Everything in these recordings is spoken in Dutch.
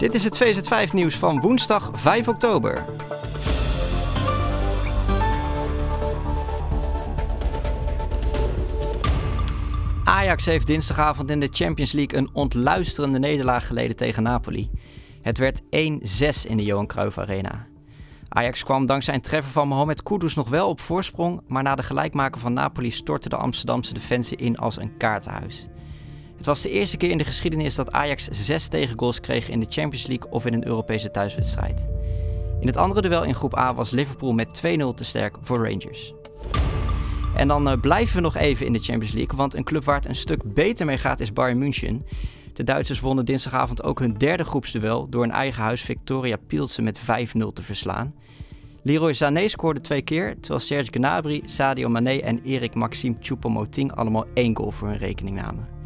Dit is het VZ5 nieuws van woensdag 5 oktober. Ajax heeft dinsdagavond in de Champions League een ontluisterende nederlaag geleden tegen Napoli. Het werd 1-6 in de Johan Cruijff Arena. Ajax kwam dankzij een treffer van Mohamed Kudus nog wel op voorsprong, maar na de gelijkmaker van Napoli stortte de Amsterdamse defensie in als een kaartenhuis. Het was de eerste keer in de geschiedenis dat Ajax zes tegengoals kreeg in de Champions League of in een Europese thuiswedstrijd. In het andere duel in groep A was Liverpool met 2-0 te sterk voor Rangers. En dan uh, blijven we nog even in de Champions League, want een club waar het een stuk beter mee gaat is Bayern München. De Duitsers wonnen dinsdagavond ook hun derde groepsduel door een eigen huis Victoria Pilsen met 5-0 te verslaan. Leroy Sané scoorde twee keer, terwijl Serge Gnabry, Sadio Mané en Erik Maxime Choupo-Moting allemaal één goal voor hun rekening namen.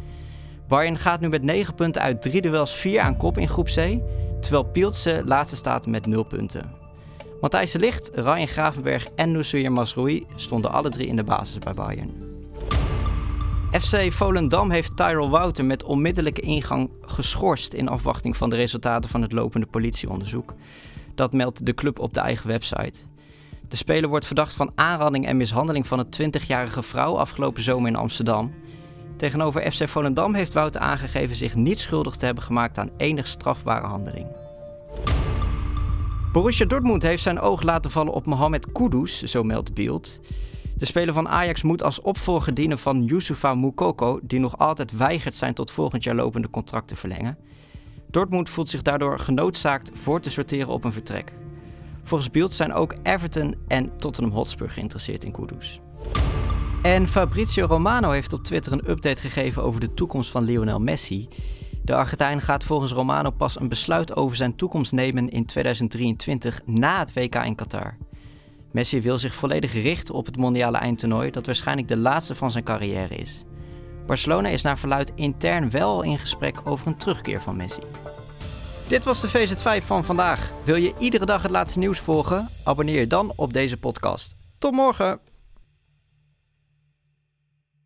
Bayern gaat nu met 9 punten uit drie duels 4 aan kop in groep C, terwijl Pilsen laatste staat met 0 punten. Matthijs de Ligt, Ryan Gravenberg en Nusir Masroui stonden alle drie in de basis bij Bayern. FC Volendam heeft Tyrell Wouter met onmiddellijke ingang geschorst in afwachting van de resultaten van het lopende politieonderzoek. Dat meldt de club op de eigen website. De speler wordt verdacht van aanranding en mishandeling van een 20-jarige vrouw afgelopen zomer in Amsterdam. Tegenover FC Volendam heeft Wouter aangegeven zich niet schuldig te hebben gemaakt aan enig strafbare handeling. Borussia Dortmund heeft zijn oog laten vallen op Mohamed Kudus, zo meldt Beeld. De speler van Ajax moet als opvolger dienen van Youssoufa Moukoko, die nog altijd weigert zijn tot volgend jaar lopende contract te verlengen. Dortmund voelt zich daardoor genoodzaakt voor te sorteren op een vertrek. Volgens Beeld zijn ook Everton en Tottenham Hotspur geïnteresseerd in Kudus. En Fabrizio Romano heeft op Twitter een update gegeven over de toekomst van Lionel Messi. De Argentijn gaat volgens Romano pas een besluit over zijn toekomst nemen in 2023 na het WK in Qatar. Messi wil zich volledig richten op het mondiale eindtoernooi dat waarschijnlijk de laatste van zijn carrière is. Barcelona is naar verluid intern wel in gesprek over een terugkeer van Messi. Dit was de VZ5 van vandaag. Wil je iedere dag het laatste nieuws volgen? Abonneer je dan op deze podcast. Tot morgen!